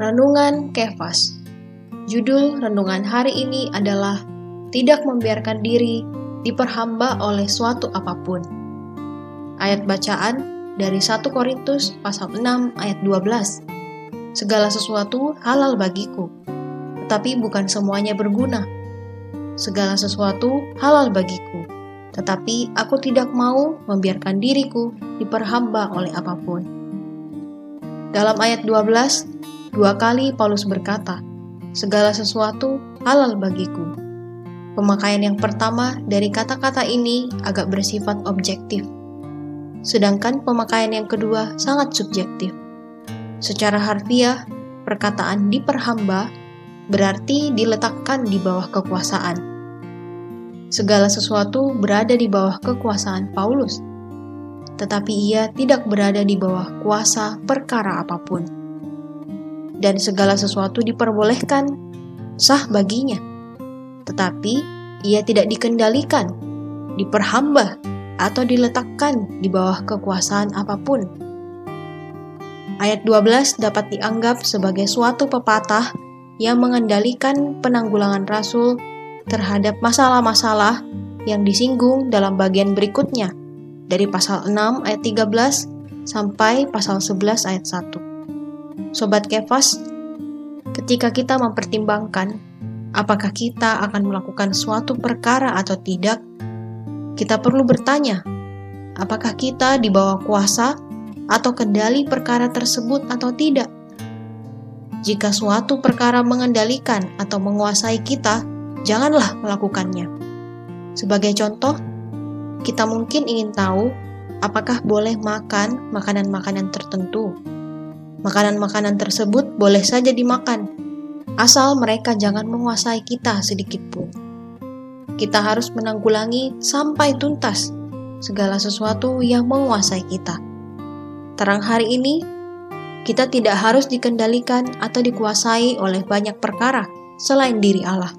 Renungan Kefas Judul renungan hari ini adalah Tidak membiarkan diri diperhamba oleh suatu apa pun. Ayat bacaan dari 1 Korintus pasal 6 ayat 12. Segala sesuatu halal bagiku, tetapi bukan semuanya berguna. Segala sesuatu halal bagiku, tetapi aku tidak mau membiarkan diriku diperhamba oleh apa pun. Dalam ayat 12, Dua kali Paulus berkata, "Segala sesuatu halal bagiku." Pemakaian yang pertama dari kata-kata ini agak bersifat objektif, sedangkan pemakaian yang kedua sangat subjektif. Secara harfiah, perkataan "diperhamba" berarti diletakkan di bawah kekuasaan. Segala sesuatu berada di bawah kekuasaan Paulus, tetapi ia tidak berada di bawah kuasa perkara apa pun dan segala sesuatu diperbolehkan, sah baginya. Tetapi ia tidak dikendalikan, diperhamba, atau diletakkan di bawah kekuasaan apa pun. Ayat 12 dapat dianggap sebagai suatu pepatah yang mengendalikan penanggulangan rasul terhadap masalah-masalah yang disinggung dalam bagian berikutnya dari pasal 6 ayat 13 sampai pasal 11 ayat 1. Sobat Kefas, ketika kita mempertimbangkan apakah kita akan melakukan suatu perkara atau tidak, kita perlu bertanya, apakah kita di bawah kuasa atau kendali perkara tersebut atau tidak? Jika suatu perkara mengendalikan atau menguasai kita, janganlah melakukannya. Sebagai contoh, kita mungkin ingin tahu apakah boleh makan makanan-makanan tertentu Makanan-makanan tersebut boleh saja dimakan, asal mereka jangan menguasai kita sedikit pun. Kita harus menanggulangi sampai tuntas segala sesuatu yang menguasai kita. Terang hari ini, kita tidak harus dikendalikan atau dikuasai oleh banyak perkara selain diri Allah.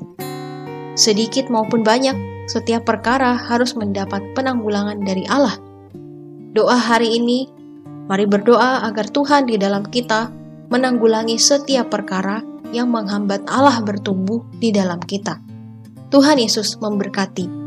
Sedikit maupun banyak, setiap perkara harus mendapat penanggulangan dari Allah. Doa hari ini Mari berdoa agar Tuhan di dalam kita menanggulangi setiap perkara yang menghambat Allah bertumbuh di dalam kita. Tuhan Yesus memberkati.